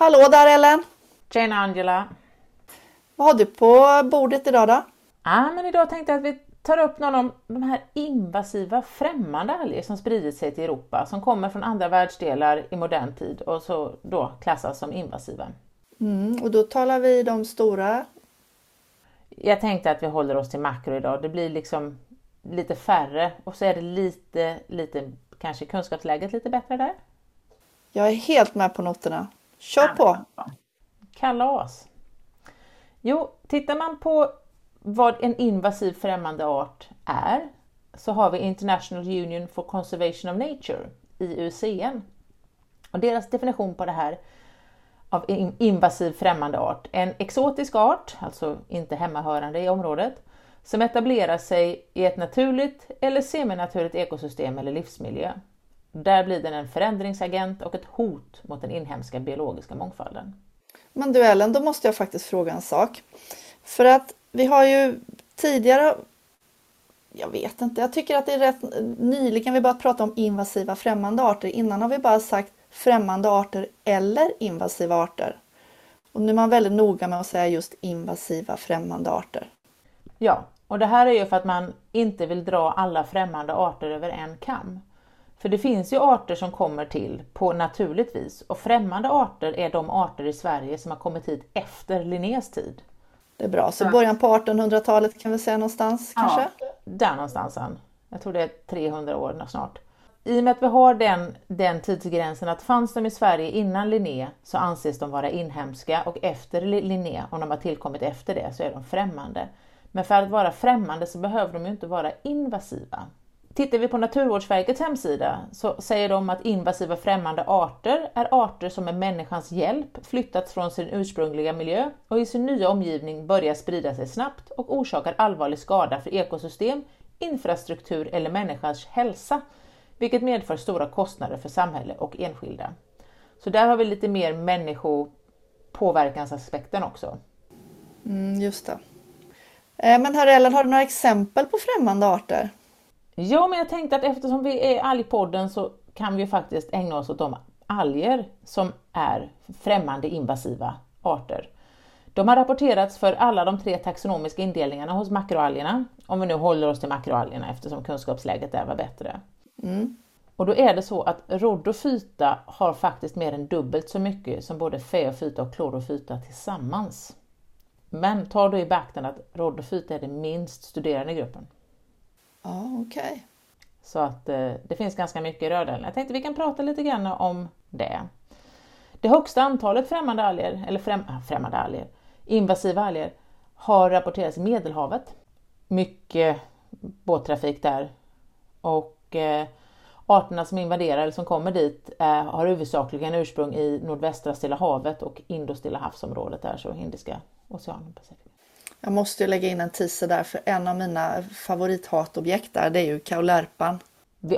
Hallå där Ellen! Tjena Angela! Vad har du på bordet idag då? Ja, men idag tänkte jag att vi tar upp någon av de här invasiva främmande alger som spridit sig till Europa, som kommer från andra världsdelar i modern tid och så då klassas som invasiva. Mm, och då talar vi de stora? Jag tänkte att vi håller oss till makro idag. Det blir liksom lite färre och så är det lite, lite kanske kunskapsläget lite bättre där. Jag är helt med på noterna. Kör på! Kalas! Jo, tittar man på vad en invasiv främmande art är så har vi International Union for Conservation of Nature, IUCN. Och deras definition på det här av invasiv främmande art. En exotisk art, alltså inte hemmahörande i området, som etablerar sig i ett naturligt eller seminaturligt ekosystem eller livsmiljö. Där blir den en förändringsagent och ett hot mot den inhemska biologiska mångfalden. Men du Ellen, då måste jag faktiskt fråga en sak. För att vi har ju tidigare, jag vet inte, jag tycker att det är rätt nyligen vi börjat prata om invasiva främmande arter. Innan har vi bara sagt främmande arter eller invasiva arter. Och nu är man väldigt noga med att säga just invasiva främmande arter. Ja, och det här är ju för att man inte vill dra alla främmande arter över en kam. För det finns ju arter som kommer till på naturligt vis och främmande arter är de arter i Sverige som har kommit hit efter Linnés tid. Det är bra, så början på 1800-talet kan vi säga någonstans ja, kanske? Där någonstans. Jag tror det är 300 år snart. I och med att vi har den, den tidsgränsen att fanns de i Sverige innan Linné så anses de vara inhemska och efter Linné, om de har tillkommit efter det, så är de främmande. Men för att vara främmande så behöver de ju inte vara invasiva. Tittar vi på Naturvårdsverkets hemsida så säger de att invasiva främmande arter är arter som med människans hjälp flyttats från sin ursprungliga miljö och i sin nya omgivning börjar sprida sig snabbt och orsakar allvarlig skada för ekosystem, infrastruktur eller människans hälsa, vilket medför stora kostnader för samhälle och enskilda. Så där har vi lite mer människopåverkansaspekten också. Mm, just det. Eh, men herr Ellen, har du några exempel på främmande arter? Ja, men jag tänkte att eftersom vi är algpodden så kan vi faktiskt ägna oss åt de alger som är främmande invasiva arter. De har rapporterats för alla de tre taxonomiska indelningarna hos makroalgerna, om vi nu håller oss till makroalgerna eftersom kunskapsläget där var bättre. Mm. Och då är det så att rhodophyta har faktiskt mer än dubbelt så mycket som både feofyta och klorofyta tillsammans. Men ta då i beaktande att rhodophyta är den minst studerade gruppen. Ja, okej. Okay. Så att eh, det finns ganska mycket rödälg. Jag tänkte vi kan prata lite grann om det. Det högsta antalet främmande alger, eller främ, ah, främmande alger, invasiva alger, har rapporterats i Medelhavet. Mycket båttrafik där och eh, arterna som invaderar eller som kommer dit eh, har huvudsakligen ursprung i nordvästra Stilla havet och Indostilla havsområdet där, så Indiska oceanen. Pacific. Jag måste ju lägga in en teaser där för en av mina favorithatobjekt där det är ju kaulerpan.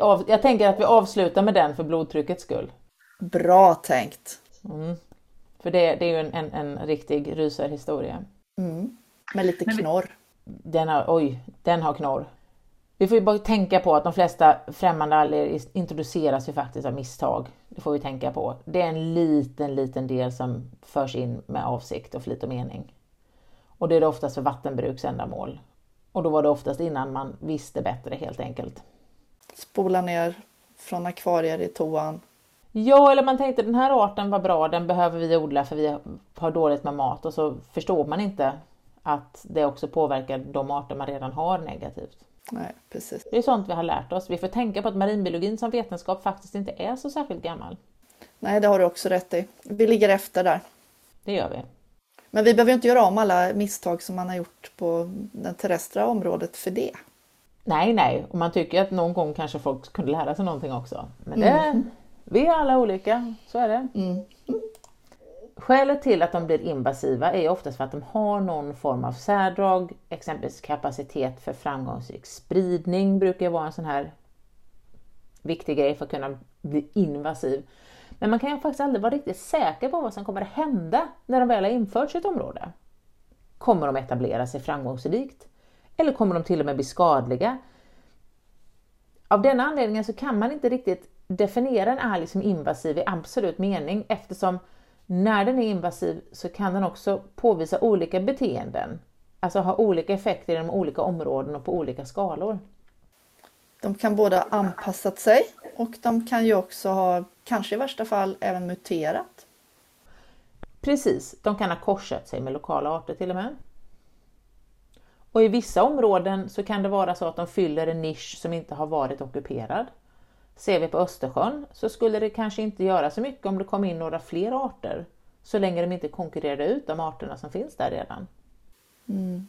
Av, jag tänker att vi avslutar med den för blodtryckets skull. Bra tänkt! Mm. För det, det är ju en, en, en riktig rysarhistoria. Mm. Med lite knorr. Den har, oj, den har knorr. Vi får ju bara tänka på att de flesta främmande alger introduceras ju faktiskt av misstag. Det får vi tänka på. Det är en liten, liten del som förs in med avsikt och flit och mening. Och det är det oftast för vattenbruksändamål. Och då var det oftast innan man visste bättre helt enkelt. Spola ner från akvarier i toan. Ja, eller man tänkte den här arten var bra, den behöver vi odla för vi har dåligt med mat och så förstår man inte att det också påverkar de arter man redan har negativt. Nej, precis. Det är sånt vi har lärt oss. Vi får tänka på att marinbiologin som vetenskap faktiskt inte är så särskilt gammal. Nej, det har du också rätt i. Vi ligger efter där. Det gör vi. Men vi behöver inte göra om alla misstag som man har gjort på det terrestra området för det. Nej, nej, och man tycker att någon gång kanske folk kunde lära sig någonting också. Men det, mm. vi är alla olika, så är det. Mm. Skälet till att de blir invasiva är oftast för att de har någon form av särdrag, exempelvis kapacitet för framgångsrik spridning brukar vara en sån här viktig grej för att kunna bli invasiv. Men man kan ju faktiskt aldrig vara riktigt säker på vad som kommer att hända när de väl har infört sitt område. Kommer de etablera sig framgångsrikt? Eller kommer de till och med bli skadliga? Av denna anledningen så kan man inte riktigt definiera en alg som invasiv i absolut mening eftersom När den är invasiv så kan den också påvisa olika beteenden, alltså ha olika effekter inom olika områden och på olika skalor. De kan både ha anpassat sig och de kan ju också ha, kanske i värsta fall, även muterat. Precis, de kan ha korsat sig med lokala arter till och med. Och i vissa områden så kan det vara så att de fyller en nisch som inte har varit ockuperad. Ser vi på Östersjön så skulle det kanske inte göra så mycket om det kom in några fler arter så länge de inte konkurrerade ut de arterna som finns där redan. Mm.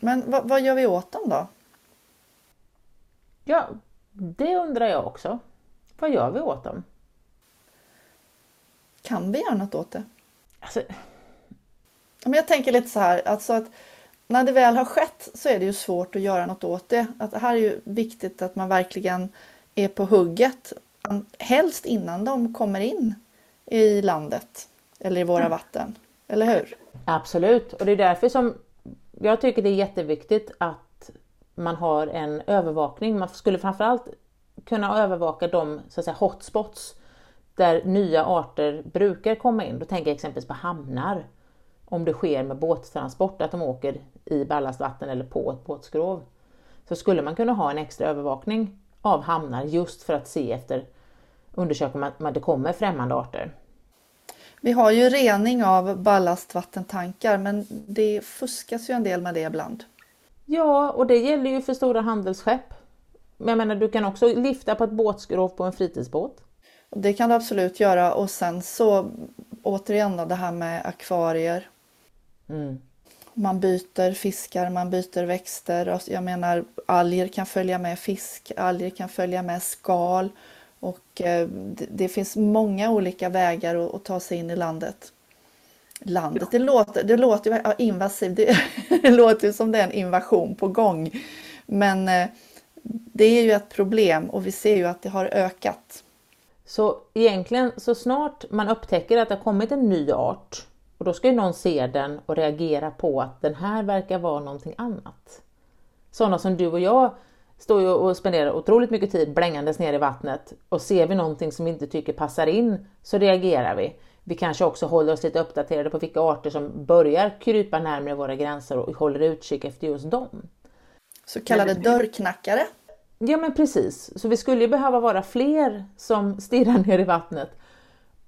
Men vad, vad, gör vi åt dem då? Ja, det undrar jag också. Vad gör vi åt dem? Kan vi göra något åt det? Alltså... Men jag tänker lite så här, alltså att när det väl har skett så är det ju svårt att göra något åt det. Att det här är ju viktigt att man verkligen är på hugget. Helst innan de kommer in i landet eller i våra mm. vatten. Eller hur? Absolut, och det är därför som jag tycker det är jätteviktigt att man har en övervakning. Man skulle framförallt kunna övervaka de så att säga, hotspots där nya arter brukar komma in. Då tänker jag exempelvis på hamnar. Om det sker med båttransport, att de åker i ballastvatten eller på ett båtskrov. Så skulle man kunna ha en extra övervakning av hamnar just för att se efter, undersöka om det kommer främmande arter. Vi har ju rening av ballastvattentankar men det fuskas ju en del med det ibland. Ja, och det gäller ju för stora handelsskepp. Men jag menar, du kan också lifta på ett båtskrov på en fritidsbåt. Det kan du absolut göra och sen så återigen då, det här med akvarier. Mm. Man byter fiskar, man byter växter. Jag menar alger kan följa med fisk, alger kan följa med skal. Och eh, det, finns många olika vägar att, ta sig in i landet. Landet, det låter, det låter ju ja, invasiv, det, det låter som det är en invasion på gång. Men eh, det är ju ett problem och vi ser ju att det har ökat. Så egentligen så snart man upptäcker att det har kommit en ny art och då ska ju någon se den och reagera på att den här verkar vara någonting annat. Sådana som du och jag står ju och spenderar otroligt mycket tid blängandes ner i vattnet och ser vi någonting som vi inte tycker passar in så reagerar vi. Vi kanske också håller oss lite uppdaterade på vilka arter som börjar krypa närmare våra gränser och håller utkik efter just dem. Så kallade dörrknackare? Ja men precis, så vi skulle ju behöva vara fler som stirrar ner i vattnet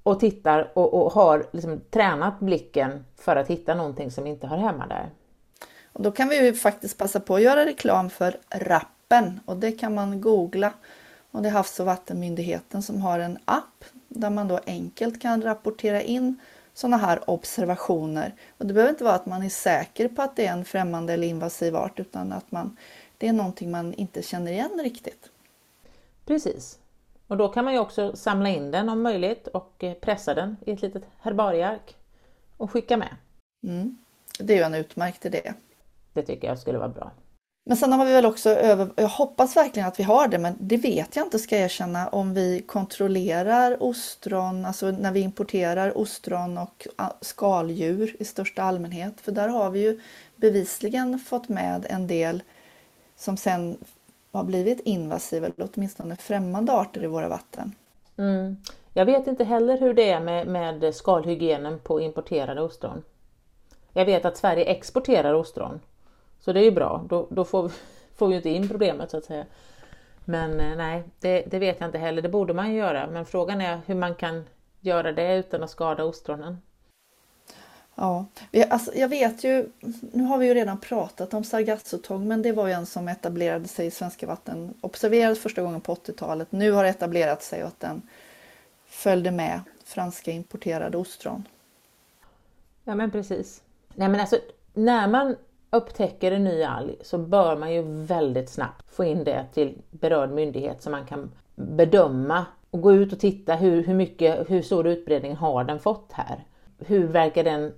och tittar och, och har liksom tränat blicken för att hitta någonting som inte hör hemma där. Och då kan vi ju faktiskt passa på att göra reklam för rappen och det kan man googla. Och det är Havs och vattenmyndigheten som har en app där man då enkelt kan rapportera in sådana här observationer. Och det behöver inte vara att man är säker på att det är en främmande eller invasiv art utan att man, det är någonting man inte känner igen riktigt. Precis. Och då kan man ju också samla in den om möjligt och eh, pressa den i ett litet herbarieark och skicka med. Mm. Det är ju en utmärkt idé. Det tycker jag skulle vara bra. Men sen har vi väl också över, jag hoppas verkligen att vi har det, men det vet jag inte ska jag erkänna, om vi kontrollerar ostron, alltså när vi importerar ostron och skaldjur i största allmänhet. För där har vi ju bevisligen fått med en del som sen har blivit invasiva eller åtminstone främmande arter i våra vatten. Mm. Jag vet inte heller hur det är med, med skalhygienen på importerade ostron. Jag vet att Sverige exporterar ostron, så det är ju bra. Då, då får, vi, får vi inte in problemet så att säga. Men eh, nej, det, det, vet jag inte heller. Det borde man ju göra. Men frågan är hur man kan göra det utan att skada ostronen. Ja, alltså, jag vet ju, nu har vi ju redan pratat om sargassotång, men det var ju en som etablerade sig i svenska vatten, observerades första gången på 80-talet. Nu har etablerat sig och att den följde med franska importerade ostron. Ja men precis. Nej men alltså, när man upptäcker en ny alg så bör man ju väldigt snabbt få in det till berörd myndighet så man kan bedöma och gå ut och titta hur, hur, mycket, hur stor utbredning har den fått här? hur verkar den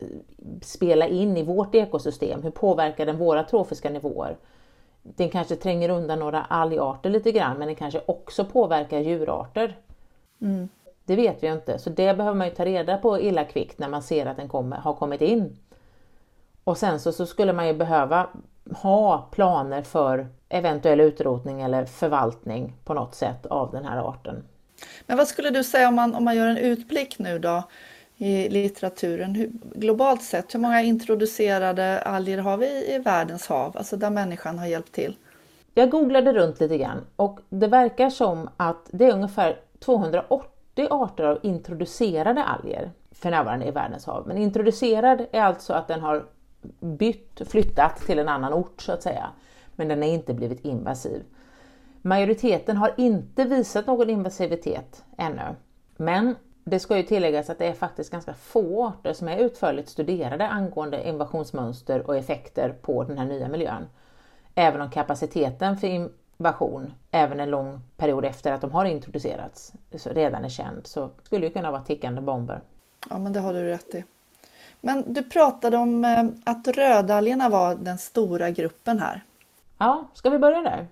spela in i vårt ekosystem? Hur påverkar den våra trofiska nivåer? Den kanske tränger undan några algarter lite grann men den kanske också påverkar djurarter. Mm. Det vet vi ju inte, så det behöver man ju ta reda på illa kvickt när man ser att den kommer, har kommit in. Och sen så, så skulle man ju behöva ha planer för eventuell utrotning eller förvaltning på något sätt av den här arten. Men vad skulle du säga om man, om man gör en utblick nu då? i litteraturen. Hur, globalt sett, hur många introducerade alger har vi i världens hav? Alltså där människan har hjälpt till. Jag googlade runt lite grann och det verkar som att det är ungefär 280 arter av introducerade alger för närvarande i världens hav. Men introducerad är alltså att den har bytt, flyttat till en annan ort så att säga. Men den har inte blivit invasiv. Majoriteten har inte visat någon invasivitet ännu. Men det ska ju tilläggas att det är faktiskt ganska få arter som är utförligt studerade angående invasionsmönster och effekter på den här nya miljön. Även om kapaciteten för invasion, även en lång period efter att de har introducerats, redan är känd, så skulle det kunna vara tickande bomber. Ja, men det har du rätt i. Men du pratade om eh, att rödalgerna var den stora gruppen här. Ja, ska vi börja där?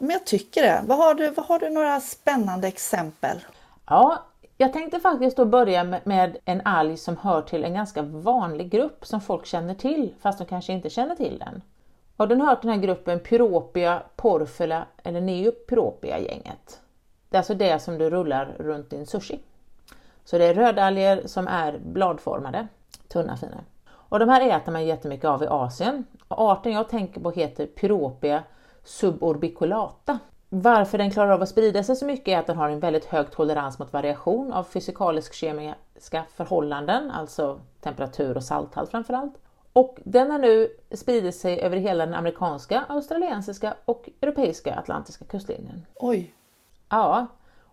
Men jag tycker det. Vad har du, vad har du några spännande exempel? Ja, jag tänkte faktiskt då börja med en alg som hör till en ganska vanlig grupp som folk känner till, fast de kanske inte känner till den. Och den hör till den här gruppen Pyropia porfila eller Neopyropia-gänget. Det är alltså det som du rullar runt din sushi. Så det är rödalger som är bladformade, tunna fina. Och de här äter man jättemycket av i Asien. Och arten jag tänker på heter Pyropia suborbiculata. Varför den klarar av att sprida sig så mycket är att den har en väldigt hög tolerans mot variation av fysikalisk-kemiska förhållanden, alltså temperatur och salthalt framförallt. Och den har nu spridit sig över hela den amerikanska, australiensiska och europeiska atlantiska kustlinjen. Oj! Ja,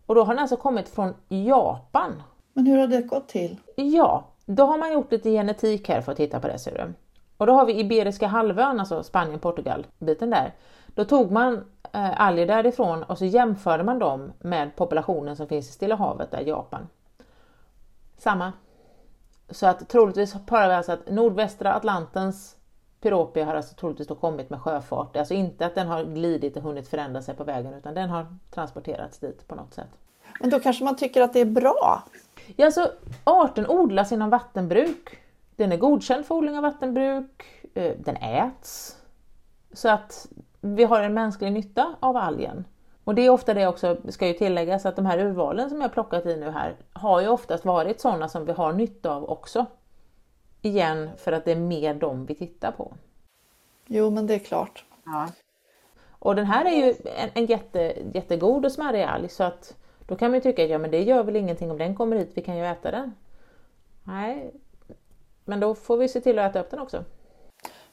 och då har den alltså kommit från Japan. Men hur har det gått till? Ja, då har man gjort lite genetik här för att titta på det ser du. Och då har vi Iberiska halvön, alltså Spanien, Portugal, biten där. Då tog man eh, alger därifrån och så jämförde man dem med populationen som finns i Stilla havet, där Japan. Samma. Så att troligtvis parar vi alltså att nordvästra Atlantens Piropia har alltså troligtvis då kommit med sjöfart. Alltså inte att den har glidit och hunnit förändra sig på vägen utan den har transporterats dit på något sätt. Men då kanske man tycker att det är bra? Ja, alltså arten odlas inom vattenbruk. Den är godkänd för odling av vattenbruk. Eh, den äts. Så att vi har en mänsklig nytta av algen. Och det är ofta det också, ska ju tilläggas, att de här urvalen som jag plockat i nu här har ju oftast varit sådana som vi har nytta av också. Igen, för att det är mer dem vi tittar på. Jo, men det är klart. Ja. Och den här är ju en, en jätte, jättegod och smarrig alg så att då kan man ju tycka att ja, men det gör väl ingenting om den kommer hit, vi kan ju äta den. Nej, men då får vi se till att äta upp den också.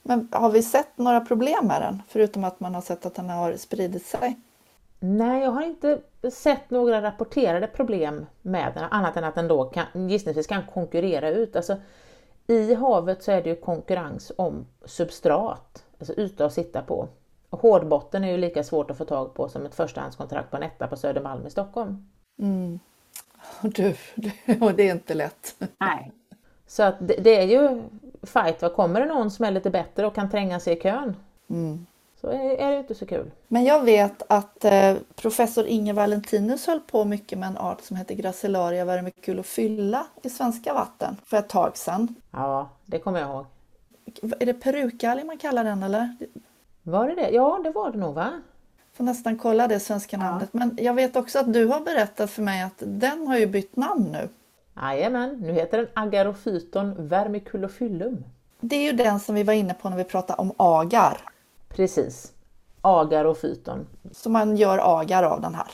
Men har vi sett några problem med den? Förutom att man har sett att den har spridit sig? Nej, jag har inte sett några rapporterade problem med den annat än att den då kan, gissningsvis kan konkurrera ut. Alltså, I havet så är det ju konkurrens om substrat, alltså yta att sitta på. Hårdbotten är ju lika svårt att få tag på som ett förstahandskontrakt på en etta på Södermalm i Stockholm. Mm. Du, det, det är inte lätt. Nej. Så att det, det är ju fight. Vad kommer det någon som är lite bättre och kan tränga sig i kön? Mm. Så är, är det inte så kul. Men jag vet att eh, professor Inge Valentinus höll på mycket med en art som heter Gracilaria vermiculophila i svenska vatten för ett tag sedan. Ja, det kommer jag ihåg. Är det perukalg man kallar den eller? Var det det? Ja, det var det nog va? Får nästan kolla det svenska namnet. Ja. Men jag vet också att du har berättat för mig att den har ju bytt namn nu. Jajamän, nu heter den Agarophyton vermiculophyllum. Det är ju den som vi var inne på när vi pratade om agar. Precis. Agar och fyton. Så man gör agar av den här?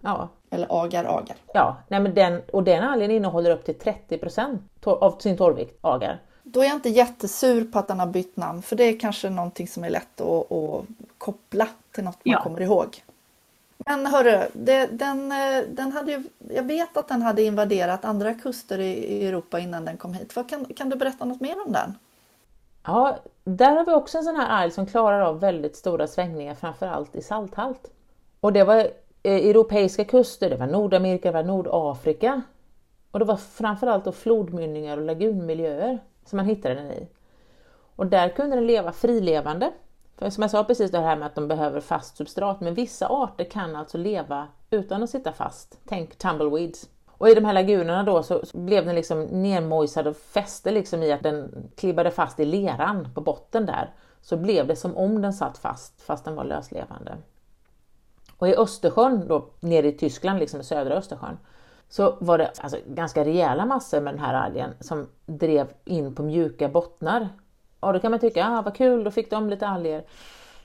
Ja. Eller agar, agar? Ja, nej men den, och den algen innehåller upp till 30% av sin torrvikt agar. Då är jag inte jättesur på att den har bytt namn för det är kanske någonting som är lätt att, att koppla till något man ja. kommer ihåg. Men hörru, det, den, den hade ju, jag vet att den hade invaderat andra kuster i, i Europa innan den kom hit. Vad, kan, kan du berätta något mer om den? Ja, där har vi också en sån här alg som klarar av väldigt stora svängningar, framförallt i salthalt. Och det var eh, europeiska kuster, det var Nordamerika, det var Nordafrika. Och det var framförallt då flodmynningar och lagunmiljöer som man hittade den i. Och där kunde den leva frilevande. För som jag sa precis det här med att de behöver fast substrat, men vissa arter kan alltså leva utan att sitta fast. Tänk tumbleweeds. Och i de här lagunerna då så, blev den liksom nermojsad och fäste liksom i att den klibbade fast i leran på botten där. Så blev det som om den satt fast fast den var löslevande. Och i Östersjön, då, nere i Tyskland, liksom i södra Östersjön, så var det alltså ganska rejäla massor med den här algen som drev in på mjuka bottnar. Och då kan man tycka, ah, vad kul, då fick de lite alger.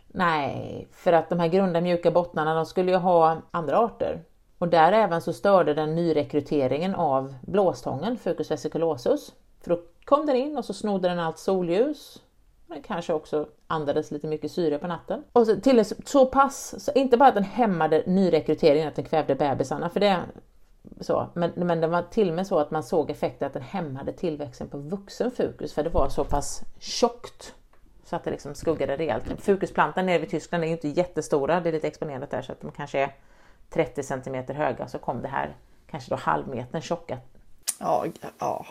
Nej, för att de här grunda mjuka bottnarna de skulle ju ha andra arter. Och där även så störde den nyrekryteringen av blåstången, Fucus vesiculosus. För då kom den in och så snodde den allt solljus. Den kanske också andades lite mycket syre på natten. Och så, till så pass, så inte bara att den hämmade nyrekryteringen, att den kvävde bebisarna, för det så, men, men det var till och med så att man såg effekter att den hämmade tillväxten på vuxen fukus för det var så pass tjockt så att det liksom skuggade rejält. Fukusplantan nere vid Tyskland är ju inte jättestora, det är lite exponerat där så att de kanske är 30 centimeter höga så kom det här kanske då halvmetern tjocka. Ja, ja.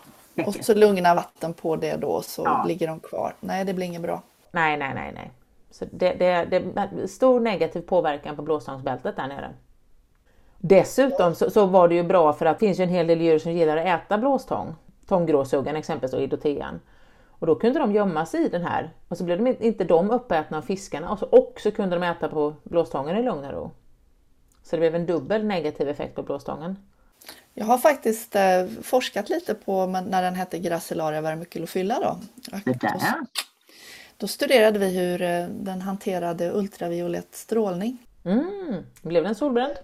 och så lugna vatten på det då så ja. ligger de kvar. Nej, det blir inget bra. Nej, nej, nej, nej. Så det, det, det stor negativ påverkan på blåstångsbältet där nere. Dessutom så, så, var det ju bra för att det finns ju en hel del djur som gillar att äta blåstång. Tånggråsuggan exempelvis och idotean. Och då kunde de gömma sig i den här och så blev de inte de uppätna av fiskarna och så också kunde de äta på blåstången i lugn och ro. Så det blev en dubbel negativ effekt på blåstången. Jag har faktiskt eh, forskat lite på när den hette Gracilaria vermiculophylla. Då. Det där. Då studerade vi hur eh, den hanterade ultraviolett strålning. Mm. Blev den solbränd?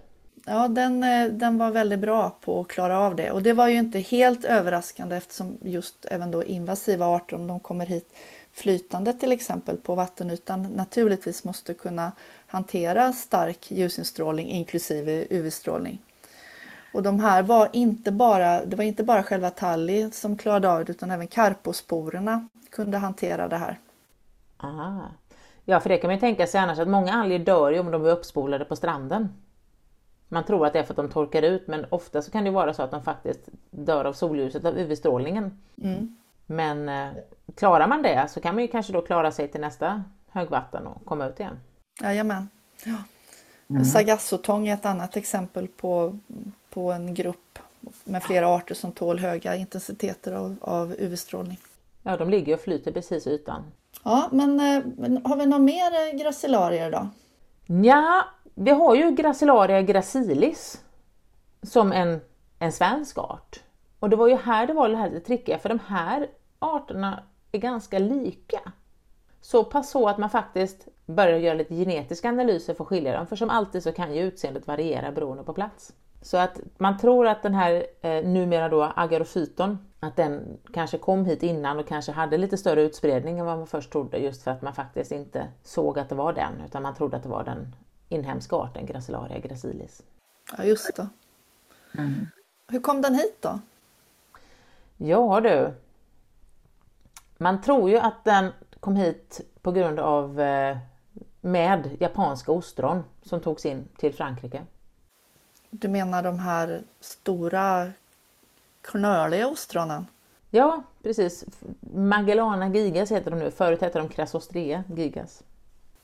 Ja, den, eh, den var väldigt bra på att klara av det och det var ju inte helt överraskande eftersom just även då invasiva arter, om de kommer hit flytande till exempel på vattenytan, naturligtvis måste kunna hantera stark ljusinstrålning inklusive UV-strålning. Och de här var inte bara, det var inte bara själva talli som klarade av det utan även karposporerna kunde hantera det här. Aha. Ja, för det kan man ju tänka sig annars att många alger dör ju om de är uppspolade på stranden. Man tror att det är för att de torkar ut men ofta så kan det vara så att de faktiskt dör av solljuset, av UV-strålningen. Mm. Men eh, klarar man det så kan man ju kanske då klara sig till nästa högvatten och komma ut igen. Jajamän. Ja. Mm. Sagassotång är ett annat exempel på, på en grupp med flera arter som tål höga intensiteter av, av UV-strålning. Ja, de ligger och flyter precis i ytan. Ja, men, eh, men har vi några mer eh, gracilarier då? Ja, vi har ju Gracilaria gracilis som en, en svensk art. Och det var ju här det var det här lite trickiga, för de här arterna är ganska lika. Så pass så att man faktiskt börjar göra lite genetiska analyser för att skilja dem, för som alltid så kan ju utseendet variera beroende på plats. Så att man tror att den här eh, numera då agarofyton, att den kanske kom hit innan och kanske hade lite större utspridning än vad man först trodde just för att man faktiskt inte såg att det var den utan man trodde att det var den inhemska arten Gracilaria gracilis. Ja, just det. Mm. Hur kom den hit då? Ja du, man tror ju att den kom hit på grund av eh, med japanska ostron som togs in till Frankrike. Du menar de här stora knöliga ostronen? Ja, precis. Magellana gigas heter de nu. Förut hette de Crassostrea gigas.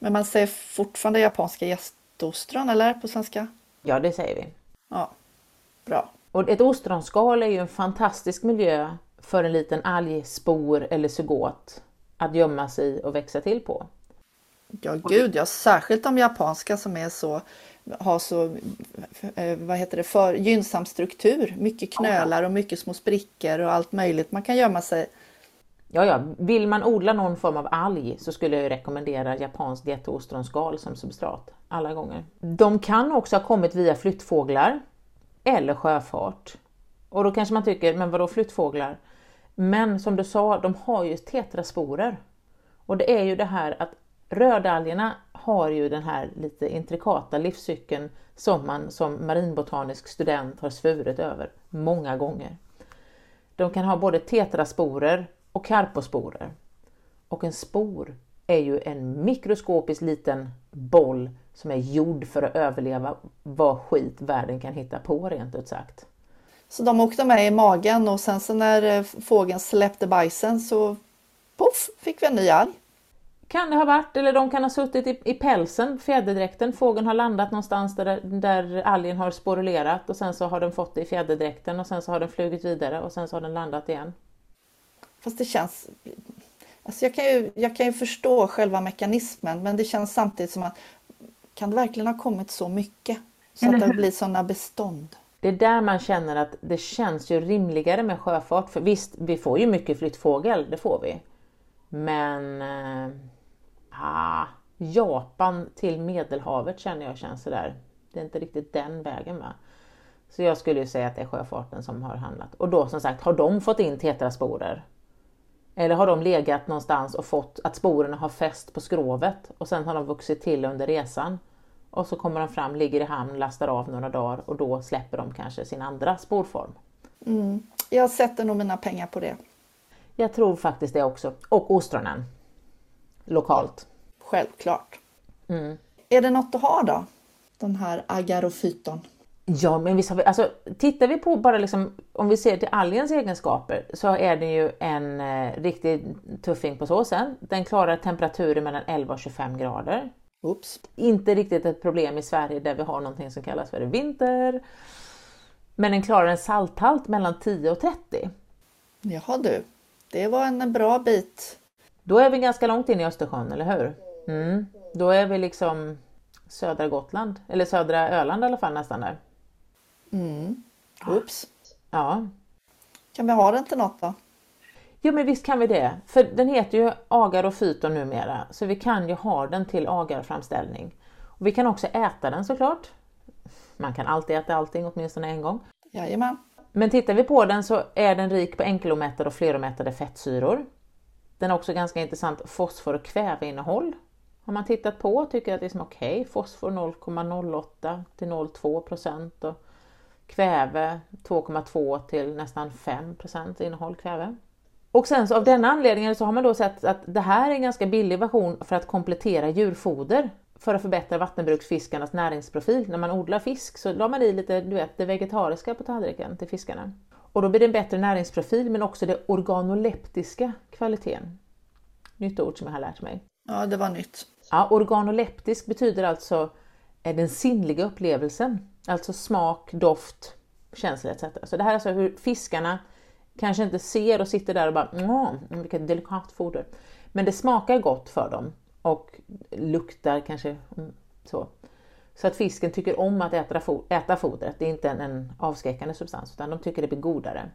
Men man säger fortfarande japanska gästostron, eller på svenska? Ja, det säger vi. Ja, bra. Och ett ostronskal är ju en fantastisk miljö för en liten algspor eller sugot att gömma sig och växa till på. Ja, gud ja, särskilt de japanska som är så har så eh, vad heter det, för gynnsam struktur. Mycket knölar och mycket små sprickor och allt möjligt man kan gömma sig Ja, ja, vill man odla någon form av alg så skulle jag rekommendera japanskt jätteostronskal som substrat alla gånger. De kan också ha kommit via flyttfåglar eller sjöfart. Och då kanske man tycker, men vadå flyttfåglar? Men som du sa, de har ju tetrasporer. Och det är ju det här att rödalgerna har ju den här lite intrikata livscykeln som man som marinbotanisk student har svurit över många gånger. De kan ha både tetrasporer och karposporer. Och en spor är ju en mikroskopisk liten boll som är gjord för att överleva vad skit världen kan hitta på rent ut sagt. Så de åkte med i magen och sen så när eh, fågeln släppte bajsen så poff fick vi en ny alg. Kan det ha varit, eller de kan ha suttit i, i pälsen, fjäderdräkten. Fågeln har landat någonstans där, där algen har sporulerat och sen så har den fått det i fjäderdräkten och sen så har den flugit vidare och sen så har den landat igen. Fast det känns... Alltså jag, kan ju, jag kan ju förstå själva mekanismen men det känns samtidigt som att kan det verkligen ha kommit så mycket? Så att det blir sådana bestånd? Det är där man känner att det känns ju rimligare med sjöfart. För visst, vi får ju mycket flyttfågel, det får vi. Men eh, ah, Japan till Medelhavet känner jag känns sådär. Det är inte riktigt den vägen va. Så jag skulle ju säga att det är sjöfarten som har handlat. Och då som sagt, har de fått in tetrasporer? Eller har de legat någonstans och fått att sporerna har fäst på skrovet och sen har de vuxit till under resan? Och så kommer de fram, ligger i hamn, lastar av några dagar och då släpper de kanske sin andra sporform. Mm. Jag sätter nog mina pengar på det. Jag tror faktiskt det också. Och ostronen. Lokalt. Självklart. Mm. Är det något att ha då? Den här agarofyton? Ja, men visst har vi, alltså, tittar vi på bara liksom, om vi ser till algens egenskaper så är den ju en eh, riktig tuffing på såsen. Den klarar temperaturer mellan 11 och 25 grader. Oops. Inte riktigt ett problem i Sverige där vi har någonting som kallas för vinter. Men den klarar en salthalt mellan 10 och 30. Jaha du, det var en bra bit. Då är vi ganska långt in i Östersjön, eller hur? Mm. Då är vi liksom södra Gotland, eller södra Öland i alla fall nästan där. Mm. Oops. Ja. Kan vi ha den till något då? Jo men visst kan vi det, för den heter ju agar och fyton numera, så vi kan ju ha den till agarframställning. Och vi kan också äta den såklart. Man kan alltid äta allting åtminstone en gång. Jajamän. Men tittar vi på den så är den rik på enkelomättade och fleromättade fettsyror. Den har också ganska intressant fosfor och kväveinnehåll. Har man tittat på tycker att det är okej. Okay. Fosfor 0,08 till 0,2 procent och kväve 2,2 till nästan 5 procent innehåll kväve. Och sen så av denna anledningen så har man då sett att det här är en ganska billig version för att komplettera djurfoder för att förbättra vattenbruksfiskarnas näringsprofil. När man odlar fisk så la man i lite du vet, det vegetariska på tallriken till fiskarna. Och då blir det en bättre näringsprofil men också det organoleptiska kvaliteten. Nytt ord som jag har lärt mig. Ja, det var nytt. Ja, organoleptisk betyder alltså den sinnliga upplevelsen, alltså smak, doft, känsla etc. Så det här är alltså hur fiskarna kanske inte ser och sitter där och bara mmm vilket delikat foder. Men det smakar gott för dem och luktar kanske mm, så. Så att fisken tycker om att äta, äta fodret. Det är inte en, en avskräckande substans utan de tycker det blir godare.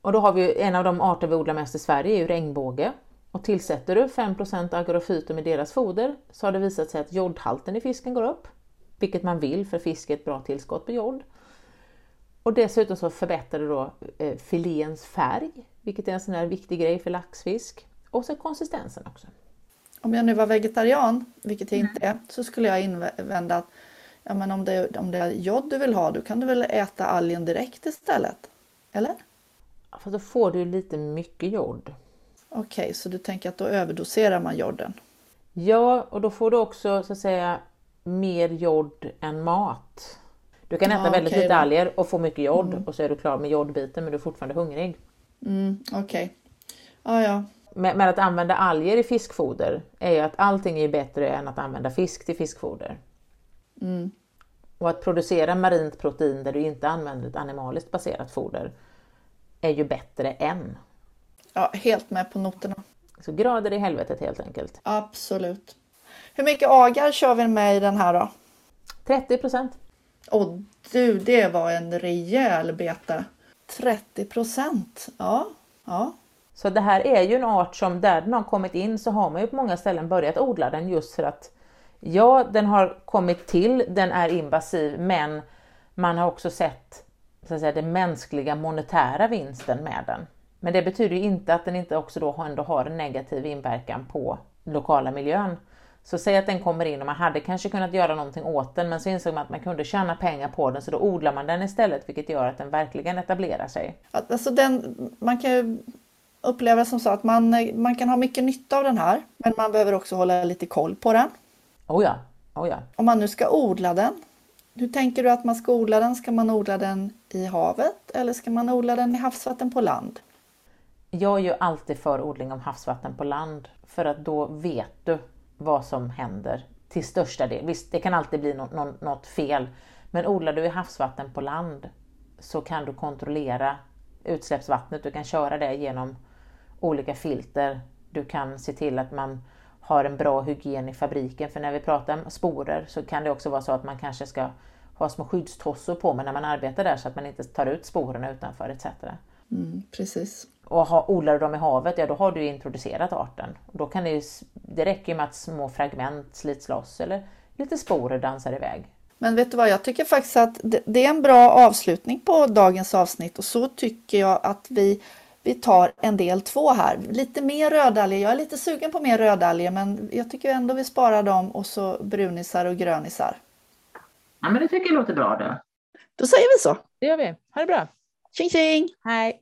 Och då har vi en av de arter vi odlar mest i Sverige är ju regnbåge. Och tillsätter du 5% med deras foder så har det visat sig att jodhalten i fisken går upp. Vilket man vill för fisk är ett bra tillskott på jod. Och dessutom så förbättrar det då eh, filéns färg, vilket är en sån här viktig grej för laxfisk. Och så konsistensen också. Om jag nu var vegetarian, vilket jag inte är, så skulle jag invända att ja, men om, det, om det är jod du vill ha, då kan du väl äta algen direkt istället? Eller? För då får du lite mycket jod. Okej, okay, så du tänker att då överdoserar man joden? Ja, och då får du också så att säga mer jod än mat. Du kan äta ja, väldigt okay, lite alger och få mycket jod mm. och så är du klar med jodbiten men du är fortfarande hungrig. Mm, Okej. Okay. Ah, ja. Men, men, att använda alger i fiskfoder är ju att allting är bättre än att använda fisk till fiskfoder. Mm. Och att producera marint protein där du inte använder ett animaliskt baserat foder är ju bättre än. Ja, helt med på noterna. Så grader i helvetet helt enkelt. Absolut. Hur mycket agar kör vi med i den här då? 30 procent. Och du, det var en rejäl bete. 30 procent, ja, ja. Så det här är ju en art som där den har kommit in så har man ju på många ställen börjat odla den just för att ja, den har kommit till, den är invasiv, men man har också sett så att säga, den mänskliga monetära vinsten med den. Men det betyder ju inte att den inte också då ändå har en negativ inverkan på lokala miljön. Så säg att den kommer in och man hade kanske kunnat göra någonting åt den men så insåg man att man kunde tjäna pengar på den så då odlar man den istället vilket gör att den verkligen etablerar sig. Alltså den, man kan ju uppleva som så att man, man kan ha mycket nytta av den här men man behöver också hålla lite koll på den. Oh ja, oh ja. Om man nu ska odla den, hur tänker du att man ska odla den? Ska man odla den i havet eller ska man odla den i havsvatten på land? Jag är ju alltid för odling av havsvatten på land för att då vet du vad som händer till största del. Visst, det kan alltid bli något, något, något fel, men odlar du i havsvatten på land så kan du kontrollera utsläppsvattnet. Du kan köra det genom olika filter. Du kan se till att man har en bra hygien i fabriken. För när vi pratar om sporer så kan det också vara så att man kanske ska ha små skyddstossor på mig när man arbetar där så att man inte tar ut sporerna utanför etc. Mm, precis. Och ha, odlar du dem i havet, ja då har du introducerat arten. Då kan det, det räcker med att små fragment slits loss eller lite sporer dansar iväg. Men vet du vad, jag tycker faktiskt att det är en bra avslutning på dagens avsnitt och så tycker jag att vi, vi tar en del två här. Lite mer rödalger, jag är lite sugen på mer rödalger men jag tycker ändå vi sparar dem och så brunisar och grönisar. Ja men det tycker jag låter bra då. Då säger vi så. Det gör vi. Ha det bra! Tjing tjing! Hej!